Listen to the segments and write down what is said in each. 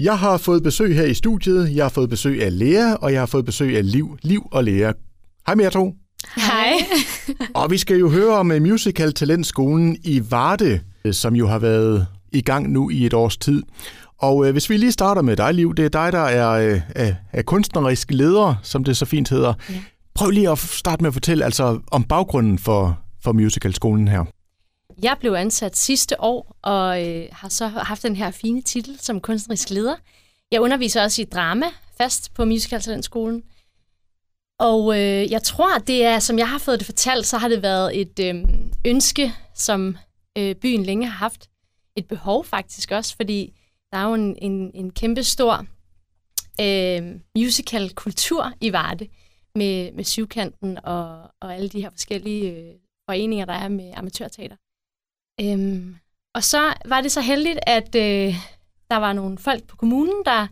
Jeg har fået besøg her i studiet. Jeg har fået besøg af Lea, og jeg har fået besøg af Liv. Liv og Lea. Hej med jer to. Hej. Og vi skal jo høre om øh, Musical Talentskolen i Varde, øh, som jo har været i gang nu i et års tid. Og øh, hvis vi lige starter med dig, Liv, det er dig, der er, øh, er, er kunstnerisk leder, som det så fint hedder. Ja. Prøv lige at starte med at fortælle altså, om baggrunden for, for musicalskolen her. Jeg blev ansat sidste år, og øh, har så haft den her fine titel som kunstnerisk leder. Jeg underviser også i drama fast på Musicaltalentskolen. Og øh, jeg tror, det er, som jeg har fået det fortalt, så har det været et øh, ønske, som øh, byen længe har haft. Et behov faktisk også, fordi der er jo en, en, en kæmpe stor øh, musical-kultur i Varde med, med syvkanten og, og alle de her forskellige øh, foreninger, der er med amatørteater. Øhm, og så var det så heldigt, at øh, der var nogle folk på kommunen, der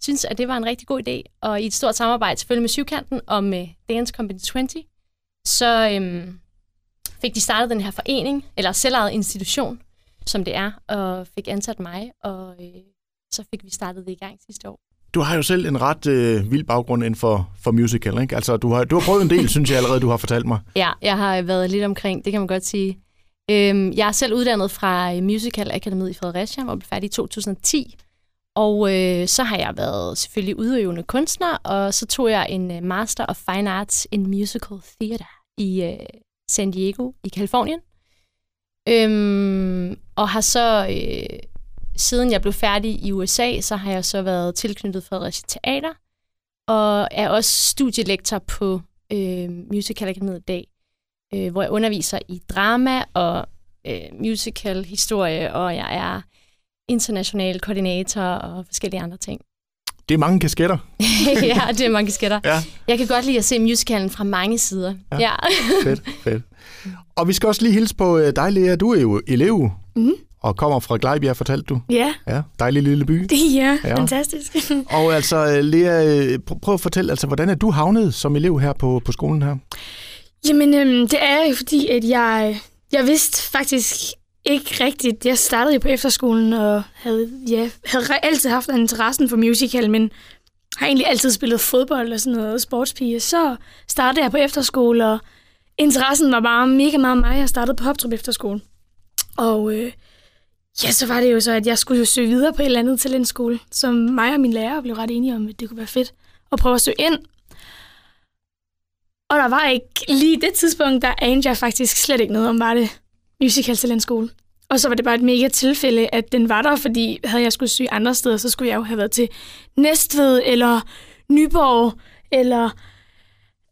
synes at det var en rigtig god idé, og i et stort samarbejde selvfølgelig med Syvkanten og med Dance Company 20, så øhm, fik de startet den her forening, eller selvejet institution, som det er, og fik ansat mig, og øh, så fik vi startet det i gang sidste år. Du har jo selv en ret øh, vild baggrund inden for, for musical, ikke? Altså, du har, du har prøvet en del, synes jeg allerede, du har fortalt mig. Ja, jeg har været lidt omkring, det kan man godt sige. Øhm, jeg er selv uddannet fra øh, Musical Akademiet i Fredericia, hvor jeg blev færdig i 2010. Og øh, så har jeg været selvfølgelig udøvende kunstner, og så tog jeg en øh, Master of Fine Arts in Musical Theater i øh, San Diego i Kalifornien. Øhm, og har så, øh, siden jeg blev færdig i USA, så har jeg så været tilknyttet Fredericia Teater, og er også studielektor på øh, Musical Akademiet i dag, øh, hvor jeg underviser i drama og øh, musical historie, og jeg er international koordinator og forskellige andre ting. Det er mange kasketter. ja, det er mange kasketter. Ja. Jeg kan godt lide at se musicalen fra mange sider. Ja, ja. fedt, fedt. Og vi skal også lige hilse på øh, dig, Lea. Du er jo elev mm. og kommer fra Glejbjerg, fortalte du. Ja. Ja, dejlig lille by. Det er ja. fantastisk. og altså, øh, Lea, øh, prøv at fortælle, altså, hvordan er du havnet som elev her på, på skolen her? Jamen, øhm, det er jo fordi, at jeg, jeg vidste faktisk ikke rigtigt. Jeg startede på efterskolen og havde, ja, havde altid haft interessen for musical, men har egentlig altid spillet fodbold og sådan noget sportspige. Så startede jeg på efterskole, og interessen var bare mega meget mig. Jeg startede på Hoptrup Efterskole. Og øh, ja, så var det jo så, at jeg skulle jo søge videre på et eller andet talentskole, som mig og min lærer blev ret enige om, at det kunne være fedt at prøve at søge ind. Og der var ikke lige det tidspunkt, der anede jeg faktisk slet ikke noget om, var det musical talentskole. Og så var det bare et mega tilfælde, at den var der, fordi havde jeg skulle sy andre steder, så skulle jeg jo have været til Næstved, eller Nyborg, eller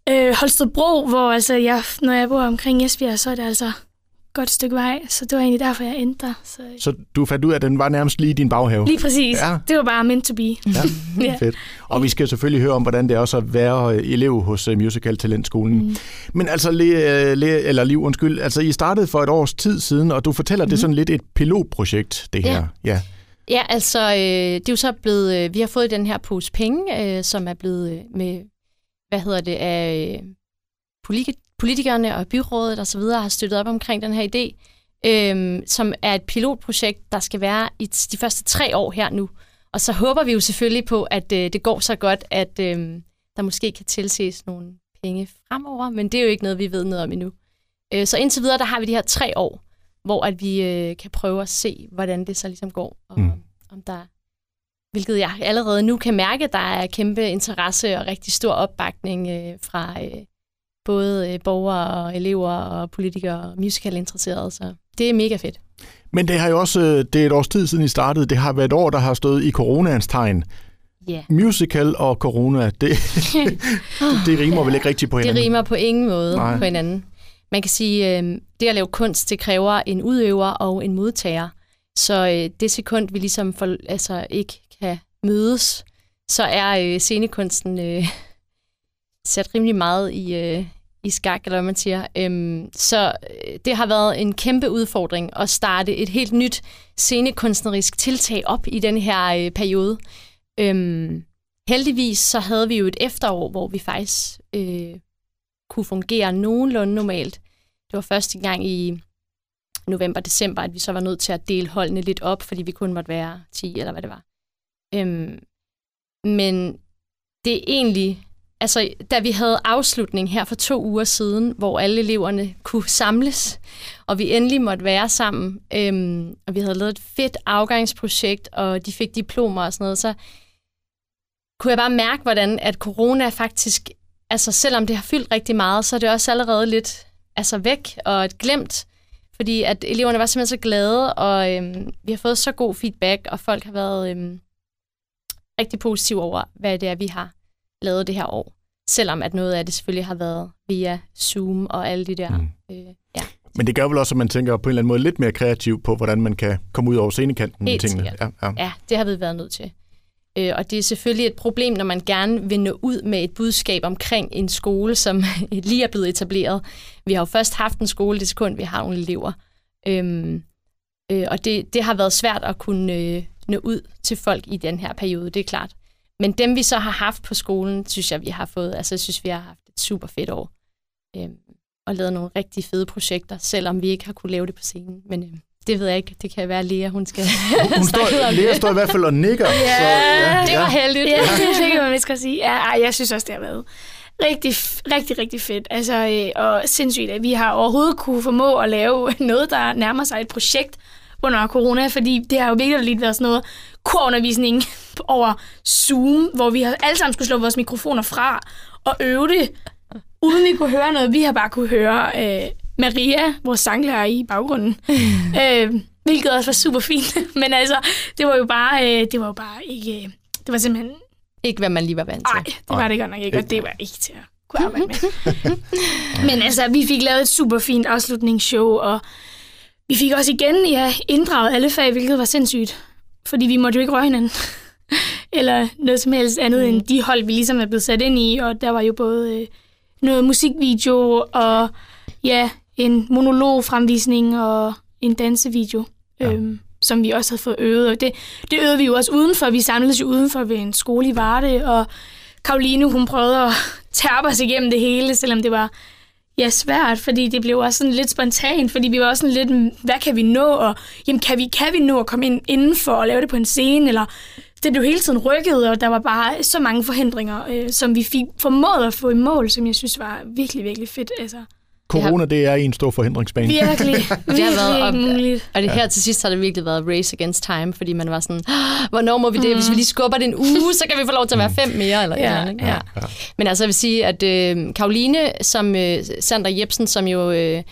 øh, Holstebro, hvor altså jeg, når jeg bor omkring Esbjerg, så er det altså godt stykke vej, så det var egentlig derfor, jeg endte der. Så, så du fandt ud af, at den var nærmest lige i din baghave? Lige præcis. Ja. Det var bare meant to be. Ja, ja. fedt. Og vi skal selvfølgelig høre om, hvordan det er også at være øh, elev hos uh, Musical Talentskolen. Mm. Men altså, Le, Le, eller Liv, undskyld, altså I startede for et års tid siden, og du fortæller, mm. det er sådan lidt et pilotprojekt, det her. Ja. ja. Ja, altså, øh, det er jo så blevet, øh, vi har fået den her pose penge, øh, som er blevet øh, med, hvad hedder det, af øh, politikerne og byrådet osv. har støttet op omkring den her idé, øhm, som er et pilotprojekt, der skal være i de første tre år her nu. Og så håber vi jo selvfølgelig på, at øh, det går så godt, at øh, der måske kan tilses nogle penge fremover, men det er jo ikke noget, vi ved noget om endnu. Øh, så indtil videre, der har vi de her tre år, hvor at vi øh, kan prøve at se, hvordan det så ligesom går, og mm. om der hvilket jeg allerede nu kan mærke, der er kæmpe interesse og rigtig stor opbakning øh, fra øh, både øh, borgere og elever og politikere og musical interesserede, så det er mega fedt. Men det har jo også, øh, det er et års tid siden I startede, det har været et år, der har stået i coronaens tegn. Yeah. Musical og corona, det, det rimer vel ikke rigtigt på hinanden? Det rimer på ingen måde Nej. på hinanden. Man kan sige, øh, det at lave kunst, det kræver en udøver og en modtager. Så det sekund, vi ligesom for, altså ikke kan mødes, så er scenekunsten øh, sat rimelig meget i, øh, i skak, eller hvad man siger. Øhm, så øh, det har været en kæmpe udfordring at starte et helt nyt scenekunstnerisk tiltag op i den her øh, periode. Øhm, heldigvis så havde vi jo et efterår, hvor vi faktisk øh, kunne fungere nogenlunde normalt. Det var første gang i november-december, at vi så var nødt til at dele holdene lidt op, fordi vi kun måtte være 10 eller hvad det var. Øhm, men det er egentlig, altså da vi havde afslutning her for to uger siden, hvor alle eleverne kunne samles, og vi endelig måtte være sammen, øhm, og vi havde lavet et fedt afgangsprojekt, og de fik diplomer og sådan noget, så kunne jeg bare mærke, hvordan at corona faktisk, altså selvom det har fyldt rigtig meget, så er det også allerede lidt altså væk og et glemt, fordi at eleverne var simpelthen så glade, og øhm, vi har fået så god feedback, og folk har været øhm, rigtig positive over, hvad det er, vi har lavet det her år. Selvom at noget af det selvfølgelig har været via Zoom og alle de der... Mm. Øh, ja. Men det gør vel også, at man tænker på en eller anden måde lidt mere kreativ på, hvordan man kan komme ud over scenekanten med tingene. Ja, ja. ja, det har vi været nødt til. Øh, og det er selvfølgelig et problem, når man gerne vil nå ud med et budskab omkring en skole, som lige er blevet etableret. Vi har jo først haft en skole det sekund, vi har nogle elever. Øhm, øh, og det, det har været svært at kunne øh, nå ud til folk i den her periode, det er klart. Men dem, vi så har haft på skolen, synes jeg, vi har fået, altså jeg synes, vi har haft et super fedt år. Øhm, og lavet nogle rigtig fede projekter, selvom vi ikke har kunne lave det på scenen. Men øhm, det ved jeg ikke. Det kan være Lea, hun skal hun står, Lea står i hvert fald og nikker. Ja, så, ja det var heldigt. Ja, det kan man vist godt sige. Ja, jeg synes også, det har været rigtig, rigtig, rigtig fedt. Altså, øh, og sindssygt, at vi har overhovedet kunne formå at lave noget, der nærmer sig et projekt under corona, fordi det har jo virkelig lidt været sådan noget korundervisning over Zoom, hvor vi har alle sammen skulle slå vores mikrofoner fra og øve det, uden vi kunne høre noget. Vi har bare kunne høre øh, Maria, vores sanglærer, i baggrunden. øh, hvilket også var super fint. Men altså, det var jo bare, øh, det var jo bare ikke... Øh, det var simpelthen... Ikke, hvad man lige var vant til. Nej, det var det godt nok ikke, og det var ikke til at kunne arbejde med. Men altså, vi fik lavet et super fint afslutningsshow, og vi fik også igen ja, inddraget alle fag, hvilket var sindssygt. Fordi vi måtte jo ikke røre hinanden. Eller noget som helst andet mm. end de hold, vi ligesom er blevet sat ind i. Og der var jo både øh, noget musikvideo og ja, en monologfremvisning og en dansevideo, ja. øhm, som vi også havde fået øvet. Og det, det øvede vi jo også udenfor. Vi samledes jo udenfor ved en skole i Varde, og Karoline, hun prøvede at tærpe os igennem det hele, selvom det var ja, svært, fordi det blev også sådan lidt spontant, fordi vi var også sådan lidt, hvad kan vi nå, og jamen, kan, vi, kan vi nå at komme ind indenfor og lave det på en scene, eller det blev hele tiden rykket, og der var bare så mange forhindringer, øh, som vi fik formået at få i mål, som jeg synes var virkelig, virkelig fedt. Altså. Corona, det er en stor forhindringsbane. Virkelig, det har været, og, muligt. Og det her til sidst har det virkelig været race against time, fordi man var sådan, hvornår må vi det? Mm. Hvis vi lige skubber det en uge, så kan vi få lov til at være fem mere. Eller ja, eller, ikke? Ja. ja. Men altså, jeg vil sige, at øh, Karoline, som øh, Sandra Jebsen, som jo øh,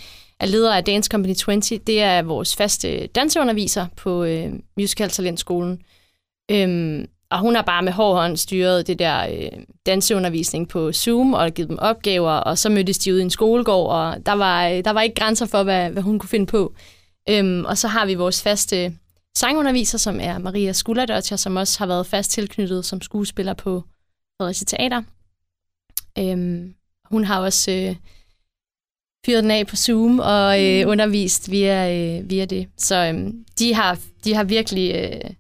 er leder af Dance Company 20, det er vores faste danseunderviser på øh, Musical Talentskolen. Øhm, og hun har bare med hård hånd styret det der øh, danseundervisning på Zoom og givet dem opgaver, og så mødtes de ude i en skolegård, og der var, der var ikke grænser for, hvad, hvad hun kunne finde på. Øhm, og så har vi vores faste sangunderviser, som er Maria Skulderdottir, som også har været fast tilknyttet som skuespiller på Fredericia Teater. Øhm, hun har også øh, fyret den af på Zoom og øh, mm. undervist via, øh, via det. Så øh, de, har, de har virkelig... Øh,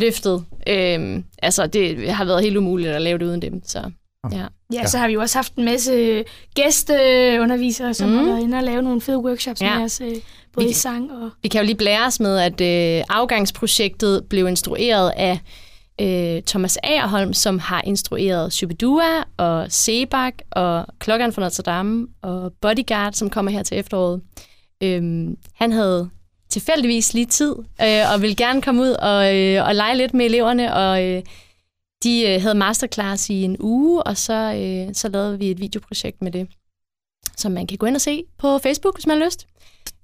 løftet. Øhm, altså, det har været helt umuligt at lave det uden dem. Så, ja. Ja, så har vi jo også haft en masse gæsteundervisere, som mm. har været inde og lave nogle fede workshops ja. med os, øh, både vi, i sang og... Vi kan jo lige blære os med, at øh, afgangsprojektet blev instrueret af øh, Thomas Agerholm, som har instrueret Shubidua og Sebak og Klokkeren fra Notre Dame og Bodyguard, som kommer her til efteråret. Øhm, han havde tilfældigvis lige tid, øh, og ville gerne komme ud og, øh, og lege lidt med eleverne, og øh, de øh, havde masterclass i en uge, og så, øh, så lavede vi et videoprojekt med det, som man kan gå ind og se på Facebook, hvis man har lyst.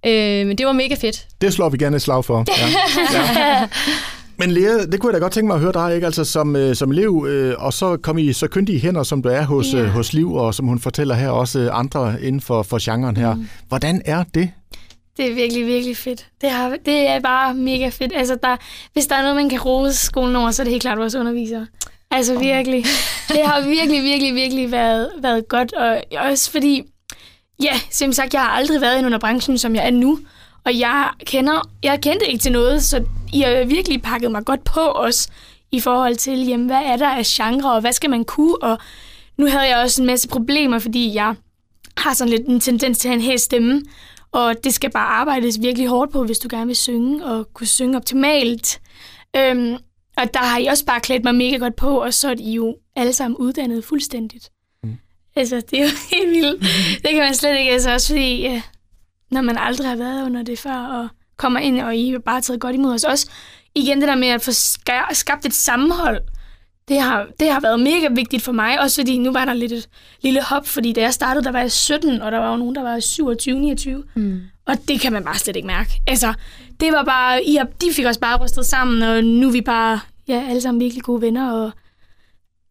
Øh, men det var mega fedt. Det slår vi gerne et slag for. Ja. ja. Men Lea, det kunne jeg da godt tænke mig at høre dig, ikke? Altså som, øh, som elev, øh, og så kom I så kyndige hænder, som du er hos, yeah. øh, hos Liv, og som hun fortæller her, også andre inden for, for genren her. Mm. Hvordan er det? Det er virkelig, virkelig fedt. Det, har, det er bare mega fedt. Altså, der, hvis der er noget, man kan rose skolen over, så er det helt klart vores undervisere. Altså virkelig. Det har virkelig, virkelig, virkelig været, været godt. Og også fordi, ja, som sagt, jeg har aldrig været i under branchen, som jeg er nu. Og jeg kender, jeg kendte ikke til noget, så I har virkelig pakket mig godt på os i forhold til, jamen, hvad er der af genre, og hvad skal man kunne? Og nu havde jeg også en masse problemer, fordi jeg har sådan lidt en tendens til at have en hæs stemme. Og det skal bare arbejdes virkelig hårdt på, hvis du gerne vil synge og kunne synge optimalt. Øhm, Og der har I også bare klædt mig mega godt på, og så er de jo alle sammen uddannet fuldstændigt. Mm. Altså, det er jo helt vildt. Det kan man slet ikke, altså også fordi, ja, når man aldrig har været under det før, og kommer ind, og I har bare taget godt imod os. Også igen det der med at få skabt et sammenhold, det har, det har været mega vigtigt for mig, også fordi nu var der lidt et lille hop, fordi da jeg startede, der var jeg 17, og der var jo nogen, der var 27, 29. Mm. Og det kan man bare slet ikke mærke. Altså, det var bare, I har, de fik os bare rystet sammen, og nu er vi bare, ja, alle sammen virkelig gode venner, og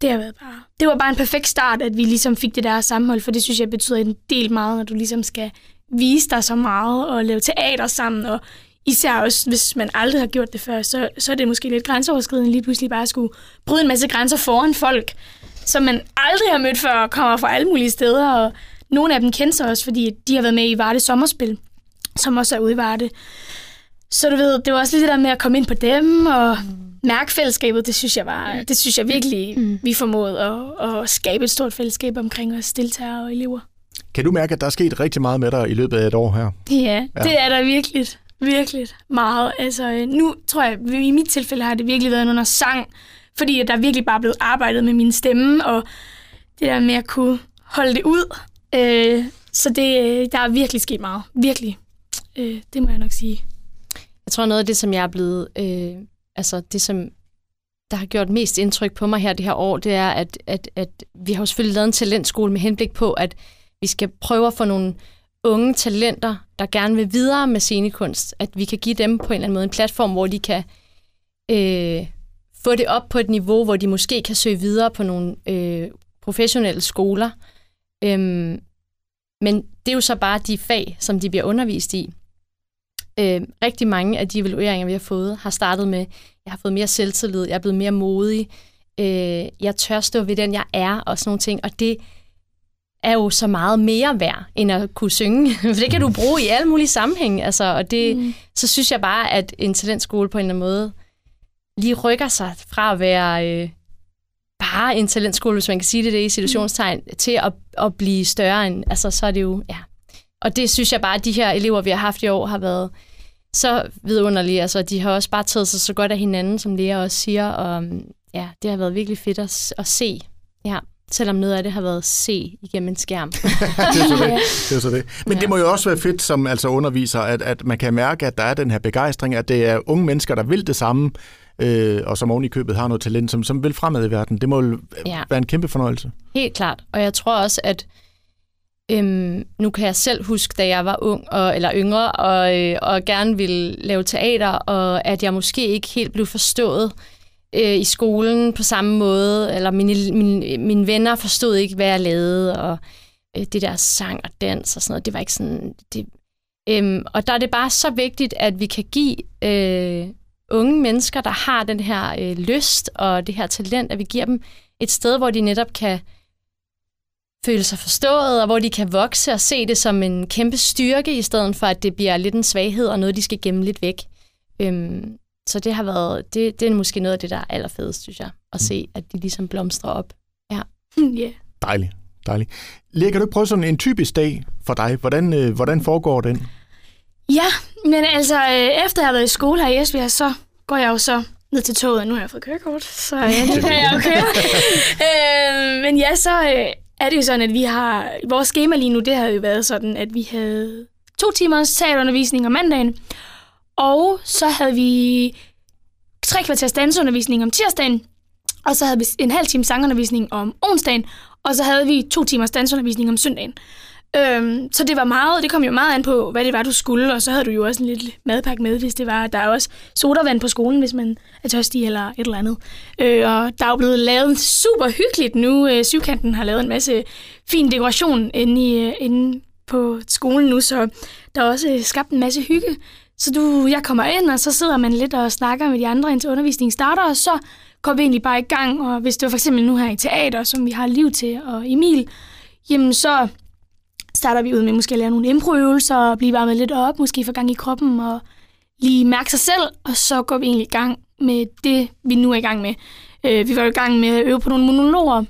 det har været bare, det var bare en perfekt start, at vi ligesom fik det der sammenhold, for det synes jeg betyder en del meget, når du ligesom skal vise dig så meget og lave teater sammen, og især også, hvis man aldrig har gjort det før, så, så er det måske lidt grænseoverskridende lige pludselig bare at skulle bryde en masse grænser foran folk, som man aldrig har mødt før, og kommer fra alle mulige steder, og nogle af dem kender sig også, fordi de har været med i Varde Sommerspil, som også er ude i Varde. Så du ved, det var også lidt det der med at komme ind på dem, og mærke fællesskabet, det synes jeg var, det synes jeg virkelig, mm. vi formåede at, at skabe et stort fællesskab omkring os deltagere og elever. Kan du mærke, at der er sket rigtig meget med dig i løbet af et år her? Ja, ja. det er der virkelig. Virkelig meget. Altså, øh, nu tror jeg, i mit tilfælde har det virkelig været under sang, fordi der er virkelig bare blevet arbejdet med min stemme, og det der med at kunne holde det ud. Øh, så det, øh, der er virkelig sket meget. Virkelig. Øh, det må jeg nok sige. Jeg tror, noget af det, som jeg er blevet... Øh, altså, det, som der har gjort mest indtryk på mig her det her år, det er, at, at, at vi har jo selvfølgelig lavet en talentskole med henblik på, at vi skal prøve at få nogle unge talenter, der gerne vil videre med scenekunst, at vi kan give dem på en eller anden måde en platform, hvor de kan øh, få det op på et niveau, hvor de måske kan søge videre på nogle øh, professionelle skoler. Øhm, men det er jo så bare de fag, som de bliver undervist i. Øh, rigtig mange af de evalueringer, vi har fået, har startet med, jeg har fået mere selvtillid, jeg er blevet mere modig, øh, jeg tør stå ved den, jeg er, og sådan nogle ting. Og det, er jo så meget mere værd, end at kunne synge. For det kan du bruge i alle mulige sammenhænge. Altså, og det, mm. så synes jeg bare, at en talentskole på en eller anden måde lige rykker sig fra at være øh, bare en talentskole, hvis man kan sige det, det i situationstegn, mm. til at, at blive større end, altså så er det jo, ja. Og det synes jeg bare, at de her elever, vi har haft i år, har været så vidunderlige. Altså, de har også bare taget sig så godt af hinanden, som Lea også siger, og ja, det har været virkelig fedt at, at se. Ja selvom noget af det har været se igennem en skærm. det, er så det. det er så det. Men ja. det må jo også være fedt som altså underviser, at, at man kan mærke, at der er den her begejstring, at det er unge mennesker, der vil det samme, øh, og som oven i købet har noget talent, som, som vil fremad i verden. Det må jo ja. være en kæmpe fornøjelse. Helt klart. Og jeg tror også, at øhm, nu kan jeg selv huske, da jeg var ung og, eller yngre, og, øh, og gerne ville lave teater, og at jeg måske ikke helt blev forstået øh, i skolen på samme måde, eller mine, mine, mine venner forstod ikke, hvad jeg lavede, og øh, det der sang og dans og sådan noget, det var ikke sådan... Det, øh, og der er det bare så vigtigt, at vi kan give øh, unge mennesker, der har den her øh, lyst og det her talent, at vi giver dem et sted, hvor de netop kan føle sig forstået, og hvor de kan vokse og se det som en kæmpe styrke, i stedet for, at det bliver lidt en svaghed og noget, de skal gemme lidt væk. Øhm, så det har været, det, det er måske noget af det, der er allerfedest, synes jeg, at mm. se, at de ligesom blomstrer op. Ja. Yeah. Dejligt, dejligt. Lea, kan du ikke prøve sådan en typisk dag for dig? Hvordan, øh, hvordan foregår den? Ja, men altså, øh, efter jeg har været i skole her i Esbjerg, så går jeg jo så ned til toget. Nu har jeg fået kørekort, så ja, nu kan jeg jo køre. øh, men ja, så øh, er det jo sådan, at vi har... Vores schema lige nu, det har jo været sådan, at vi havde to timers teaterundervisning om mandagen, og så havde vi tre kvarters dansundervisning om tirsdagen, og så havde vi en halv time sangundervisning om onsdagen, og så havde vi to timers dansundervisning om søndagen. Øhm, så det var meget, det kom jo meget an på, hvad det var, du skulle, og så havde du jo også en lille madpakke med, hvis det var. Der er også sodavand på skolen, hvis man er tørstig eller et eller andet. Øh, og der er jo blevet lavet super hyggeligt nu. Øh, syvkanten har lavet en masse fin dekoration inde, i, øh, inde på skolen nu, så der er også skabt en masse hygge. Så du, jeg kommer ind, og så sidder man lidt og snakker med de andre, indtil undervisningen starter, og så går vi egentlig bare i gang. Og hvis det var for eksempel nu her i teater, som vi har liv til, og Emil, jamen så starter vi ud med måske at lave nogle improøvelser, og blive varmet lidt op, måske få gang i kroppen, og lige mærke sig selv, og så går vi egentlig i gang med det, vi nu er i gang med. Øh, vi var i gang med at øve på nogle monologer,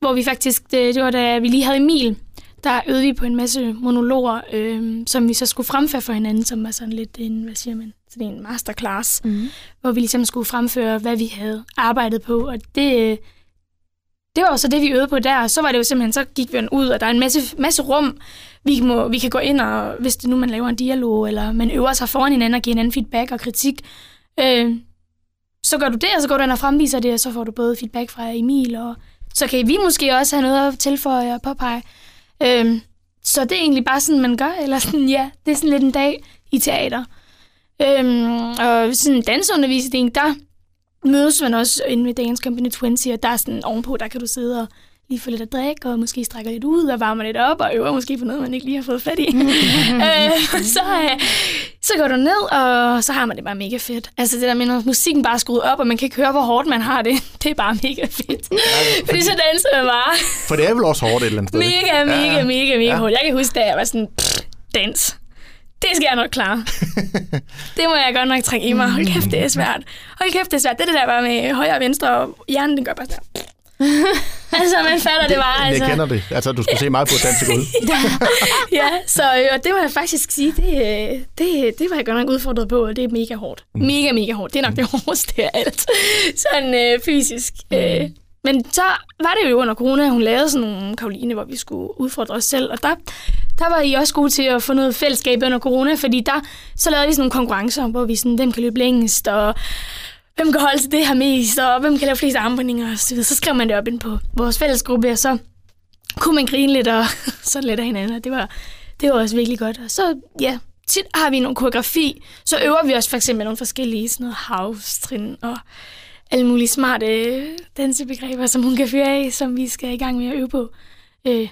hvor vi faktisk, det, det var da vi lige havde Emil, der øvede vi på en masse monologer, øh, som vi så skulle fremføre for hinanden, som var sådan lidt en, hvad siger man, sådan en masterclass, mm. hvor vi ligesom skulle fremføre, hvad vi havde arbejdet på. Og det, det var så det, vi øvede på der. Og så var det jo simpelthen, så gik vi ud, og der er en masse, masse rum, vi, må, vi kan gå ind, og hvis det nu man laver en dialog, eller man øver sig foran hinanden og giver hinanden feedback og kritik, øh, så gør du det, og så går du ind og fremviser det, og så får du både feedback fra Emil, og så kan vi måske også have noget at tilføje og påpege. Øhm, så det er egentlig bare sådan, man gør, eller sådan, ja, det er sådan lidt en dag i teater. Øhm, og sådan en dansundervisning, der mødes man også inde ved Dance Company 20, og der er sådan ovenpå, der kan du sidde og lige få lidt at drikke, og måske strække lidt ud og varme lidt op, og øver måske på noget, man ikke lige har fået fat i. øh, så, øh, så går du ned, og så har man det bare mega fedt. Altså det der med, når musikken bare er skruet op, og man kan ikke høre, hvor hårdt man har det, det er bare mega fedt. Ja, fordi så danser man bare. For det er vel også hårdt et eller andet sted, Mega, mega, ja. mega, mega ja. hårdt. Jeg kan huske, da jeg var sådan, pff, dans det skal jeg nok klare. det må jeg godt nok trække i mig. Hold kæft, det er svært. Hold kæft, det er svært. Det er det der bare med højre og venstre, og hjernen den gør bare sådan altså, man fatter det, det bare. Altså. Jeg kender det. Altså, du skulle se meget på at danse ud. ja, så øh, og det må jeg faktisk sige, det, øh, det, det var jeg godt nok udfordret på, og det er mega hårdt. Mm. Mega, mega hårdt. Det er nok det hårdeste af alt. Sådan øh, fysisk. Mm. Øh, men så var det jo under corona, hun lavede sådan nogle Karoline, hvor vi skulle udfordre os selv. Og der, der var I også gode til at få noget fællesskab under corona, fordi der så lavede vi sådan nogle konkurrencer, hvor vi sådan, hvem kan løbe længst, og hvem kan holde til det her mest, og hvem kan lave flest armbøjninger og så videre. Så skrev man det op ind på vores fællesgruppe, og så kunne man grine lidt, og så lidt af hinanden, og det var, det var også virkelig godt. Og så, ja, tit har vi nogle koreografi, så øver vi også for eksempel nogle forskellige sådan noget house-trin, og alle mulige smarte dansebegreber, som hun kan fyre af, som vi skal i gang med at øve på. Øh,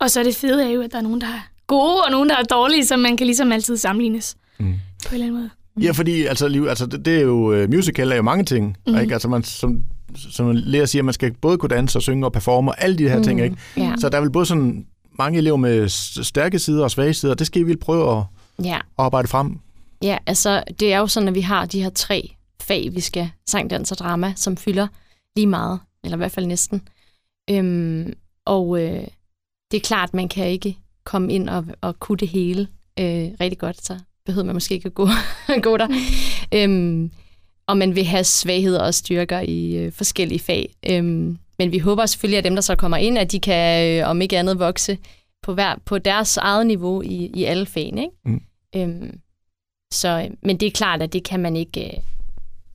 og så er det fede er jo, at der er nogen, der er gode, og nogen, der er dårlige, så man kan ligesom altid sammenlignes mm. på en eller anden måde. Ja, fordi altså, liv, altså, det, det er jo, uh, musical er jo mange ting. Mm. Ikke? Altså, man, som, som lærer siger, man skal både kunne danse og synge og performe og alle de her mm. ting. Ikke? Yeah. Så der er vel både sådan mange elever med stærke sider og svage sider, det skal vi prøve at, yeah. at arbejde frem. Ja, altså det er jo sådan, at vi har de her tre fag, vi skal sang, dans og drama, som fylder lige meget, eller i hvert fald næsten. Øhm, og øh, det er klart, man kan ikke komme ind og, og kunne det hele øh, rigtig godt, så behøver man måske ikke at gå, gå der. Mm. Øhm, og man vil have svagheder og styrker i øh, forskellige fag. Øhm, men vi håber selvfølgelig, at dem, der så kommer ind, at de kan, øh, om ikke andet, vokse på, hver, på deres eget niveau i, i alle fagene. Ikke? Mm. Øhm, så, men det er klart, at det kan man ikke... Øh,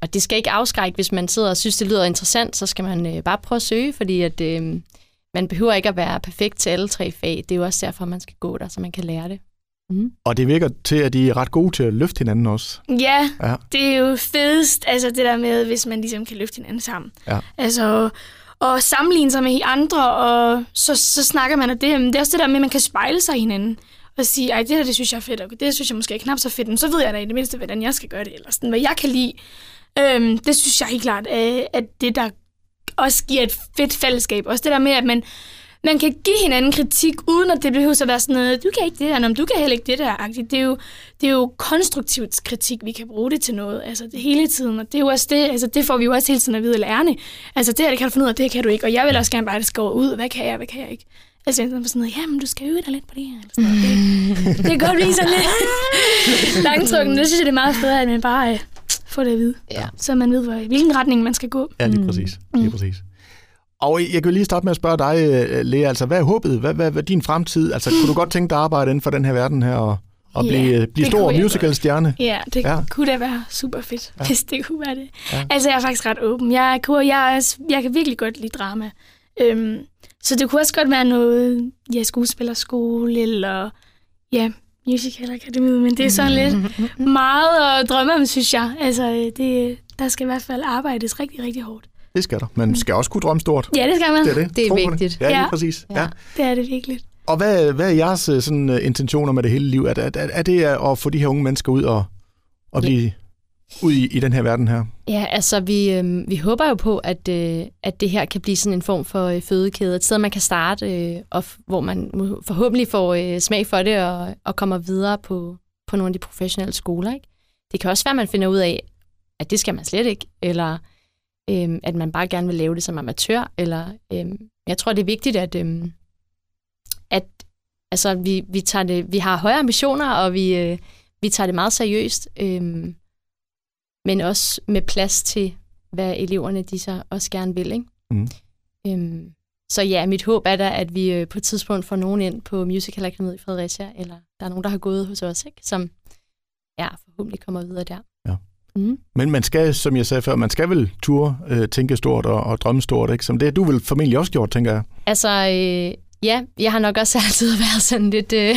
og det skal ikke afskrække, hvis man sidder og synes, det lyder interessant, så skal man øh, bare prøve at søge, fordi at, øh, man behøver ikke at være perfekt til alle tre fag. Det er jo også derfor, man skal gå der, så man kan lære det. Mm. Og det virker til, at de er ret gode til at løfte hinanden også. Ja, ja, det er jo fedest, altså det der med, hvis man ligesom kan løfte hinanden sammen. Ja. Altså, og sammenligne sig med andre, og så, så snakker man af det. Men det er også det der med, at man kan spejle sig i hinanden og sige, ej, det her, det synes jeg er fedt, og det synes jeg måske er knap så fedt, men så ved jeg da i det mindste, hvordan jeg skal gøre det, eller sådan, hvad jeg kan lide. Øhm, det synes jeg helt klart, at det der også giver et fedt fællesskab. Også det der med, at man, man kan give hinanden kritik, uden at det behøver at være sådan noget, du kan ikke det der, du kan heller ikke det der. Det er, jo, det er jo konstruktivt kritik, vi kan bruge det til noget, altså det hele tiden, og det er jo også det, altså det får vi jo også hele tiden at vide af lærerne. Altså det her, det kan du finde ud af, det kan du ikke, og jeg vil også gerne bare, at det skal ud, hvad kan jeg, hvad kan jeg ikke. Altså jeg er sådan noget, jamen du skal øve dig lidt på det her. Eller sådan noget. Det, det kan godt blive sådan lidt langtrukken, det synes jeg, det er meget fedt, at man bare øh, får det at vide, ja. så man ved, hvilken retning man skal gå. Ja, lige præcis. Lige mm. Og jeg kan lige starte med at spørge dig, øh, Lea, altså hvad er håbet? Hvad, hvad, hvad er din fremtid? Altså kunne du godt tænke dig at arbejde inden for den her verden her og, og ja, blive, blive stor musical-stjerne? Ja, det ja. kunne da være super fedt, ja. hvis det kunne være det. Ja. Altså jeg er faktisk ret åben. Jeg, jeg, jeg, jeg kan virkelig godt lide drama. Øhm, så det kunne også godt være noget, ja, skuespillerskole eller ja, musical akademiet, men det er sådan lidt meget at drømme om, synes jeg. Altså, det, der skal i hvert fald arbejdes rigtig, rigtig hårdt. Det skal der. Man skal også kunne drømme stort. Ja, det skal man. Det er, det. Det er vigtigt. Det. Ja, lige præcis. Ja. ja. Det er det virkelig. Og hvad, hvad er jeres øh, sådan, uh, intentioner med det hele liv? Er, er, er det at få de her unge mennesker ud og, og blive ja. ud i, i den her verden her? Ja, altså vi, øh, vi håber jo på, at, øh, at det her kan blive sådan en form for øh, fødekæde. Et sted, man kan starte, øh, og hvor man forhåbentlig får øh, smag for det og, og kommer videre på, på nogle af de professionelle skoler. Ikke? Det kan også være, at man finder ud af, at det skal man slet ikke, eller øhm, at man bare gerne vil lave det som amatør. Eller, øhm, jeg tror, det er vigtigt, at, øhm, at altså, vi, vi, tager det, vi har høje ambitioner, og vi, øh, vi tager det meget seriøst. Øhm, men også med plads til, hvad eleverne de så også gerne vil. Ikke? Mm. Øhm, så ja, mit håb er da, at vi øh, på et tidspunkt får nogen ind på Musical Academy i Fredericia, eller der er nogen, der har gået hos os, ikke? som ja, forhåbentlig kommer videre der. Mm. Men man skal, som jeg sagde før, man skal vel ture, øh, tænke stort og, og drømme stort, ikke? Som det har du vel formentlig også gjort, tænker jeg. Altså, øh, ja, jeg har nok også altid været sådan lidt, øh,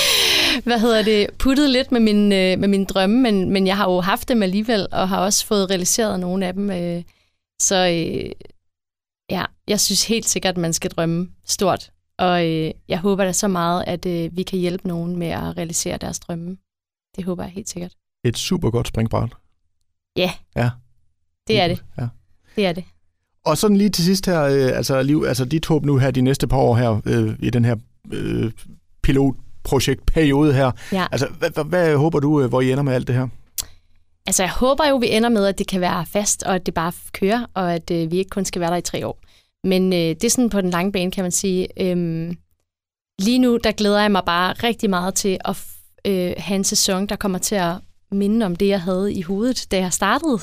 hvad hedder det, puttet lidt med min, øh, med mine drømme, men, men jeg har jo haft dem alligevel, og har også fået realiseret nogle af dem. Øh, så øh, ja, jeg synes helt sikkert, at man skal drømme stort, og øh, jeg håber da så meget, at øh, vi kan hjælpe nogen med at realisere deres drømme. Det håber jeg helt sikkert. Et super godt springbræt. Ja, Ja. det er det. Ja. Det er det. Og sådan lige til sidst her, øh, altså Liv, altså dit håb nu her de næste par år her, øh, i den her øh, pilotprojektperiode her. Ja. Altså, hvad, hvad, hvad håber du, øh, hvor I ender med alt det her? Altså, jeg håber jo, vi ender med, at det kan være fast, og at det bare kører, og at øh, vi ikke kun skal være der i tre år. Men øh, det er sådan på den lange bane, kan man sige. Øhm, lige nu, der glæder jeg mig bare rigtig meget til at øh, have en sæson, der kommer til at minde om det, jeg havde i hovedet, da jeg startede.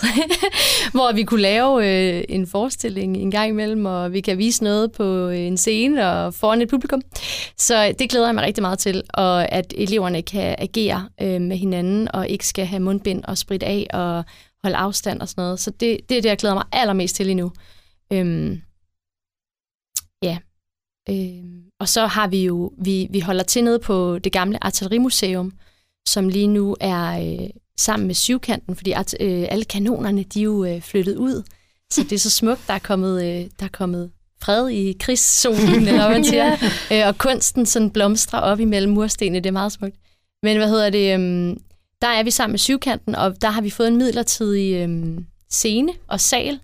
Hvor vi kunne lave øh, en forestilling en gang imellem, og vi kan vise noget på øh, en scene og foran et publikum. Så det glæder jeg mig rigtig meget til, og at eleverne kan agere øh, med hinanden, og ikke skal have mundbind og sprit af og holde afstand og sådan noget. Så det, det er det, jeg glæder mig allermest til endnu. nu. Øhm, ja. Øhm, og så har vi jo, vi, vi holder til nede på det gamle artillerimuseum, som lige nu er øh, sammen med syvkanten, fordi at, øh, alle kanonerne, de er jo øh, flyttet ud. Så det er så smukt, der er kommet, øh, der er kommet fred i krigszonen, eller hvad man siger. øh, og kunsten sådan blomstrer op imellem murstenene, det er meget smukt. Men hvad hedder det, øhm, der er vi sammen med syvkanten, og der har vi fået en midlertidig øhm, scene og sal,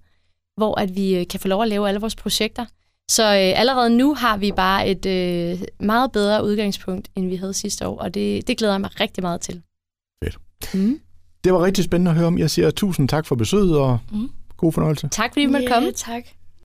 hvor at vi øh, kan få lov at lave alle vores projekter. Så øh, allerede nu har vi bare et øh, meget bedre udgangspunkt, end vi havde sidste år, og det, det glæder jeg mig rigtig meget til. Fedt. Mm. Det var rigtig spændende at høre om. Jeg siger tusind tak for besøget, og Mm. god fornøjelse. Tak fordi vi måtte komme. tak.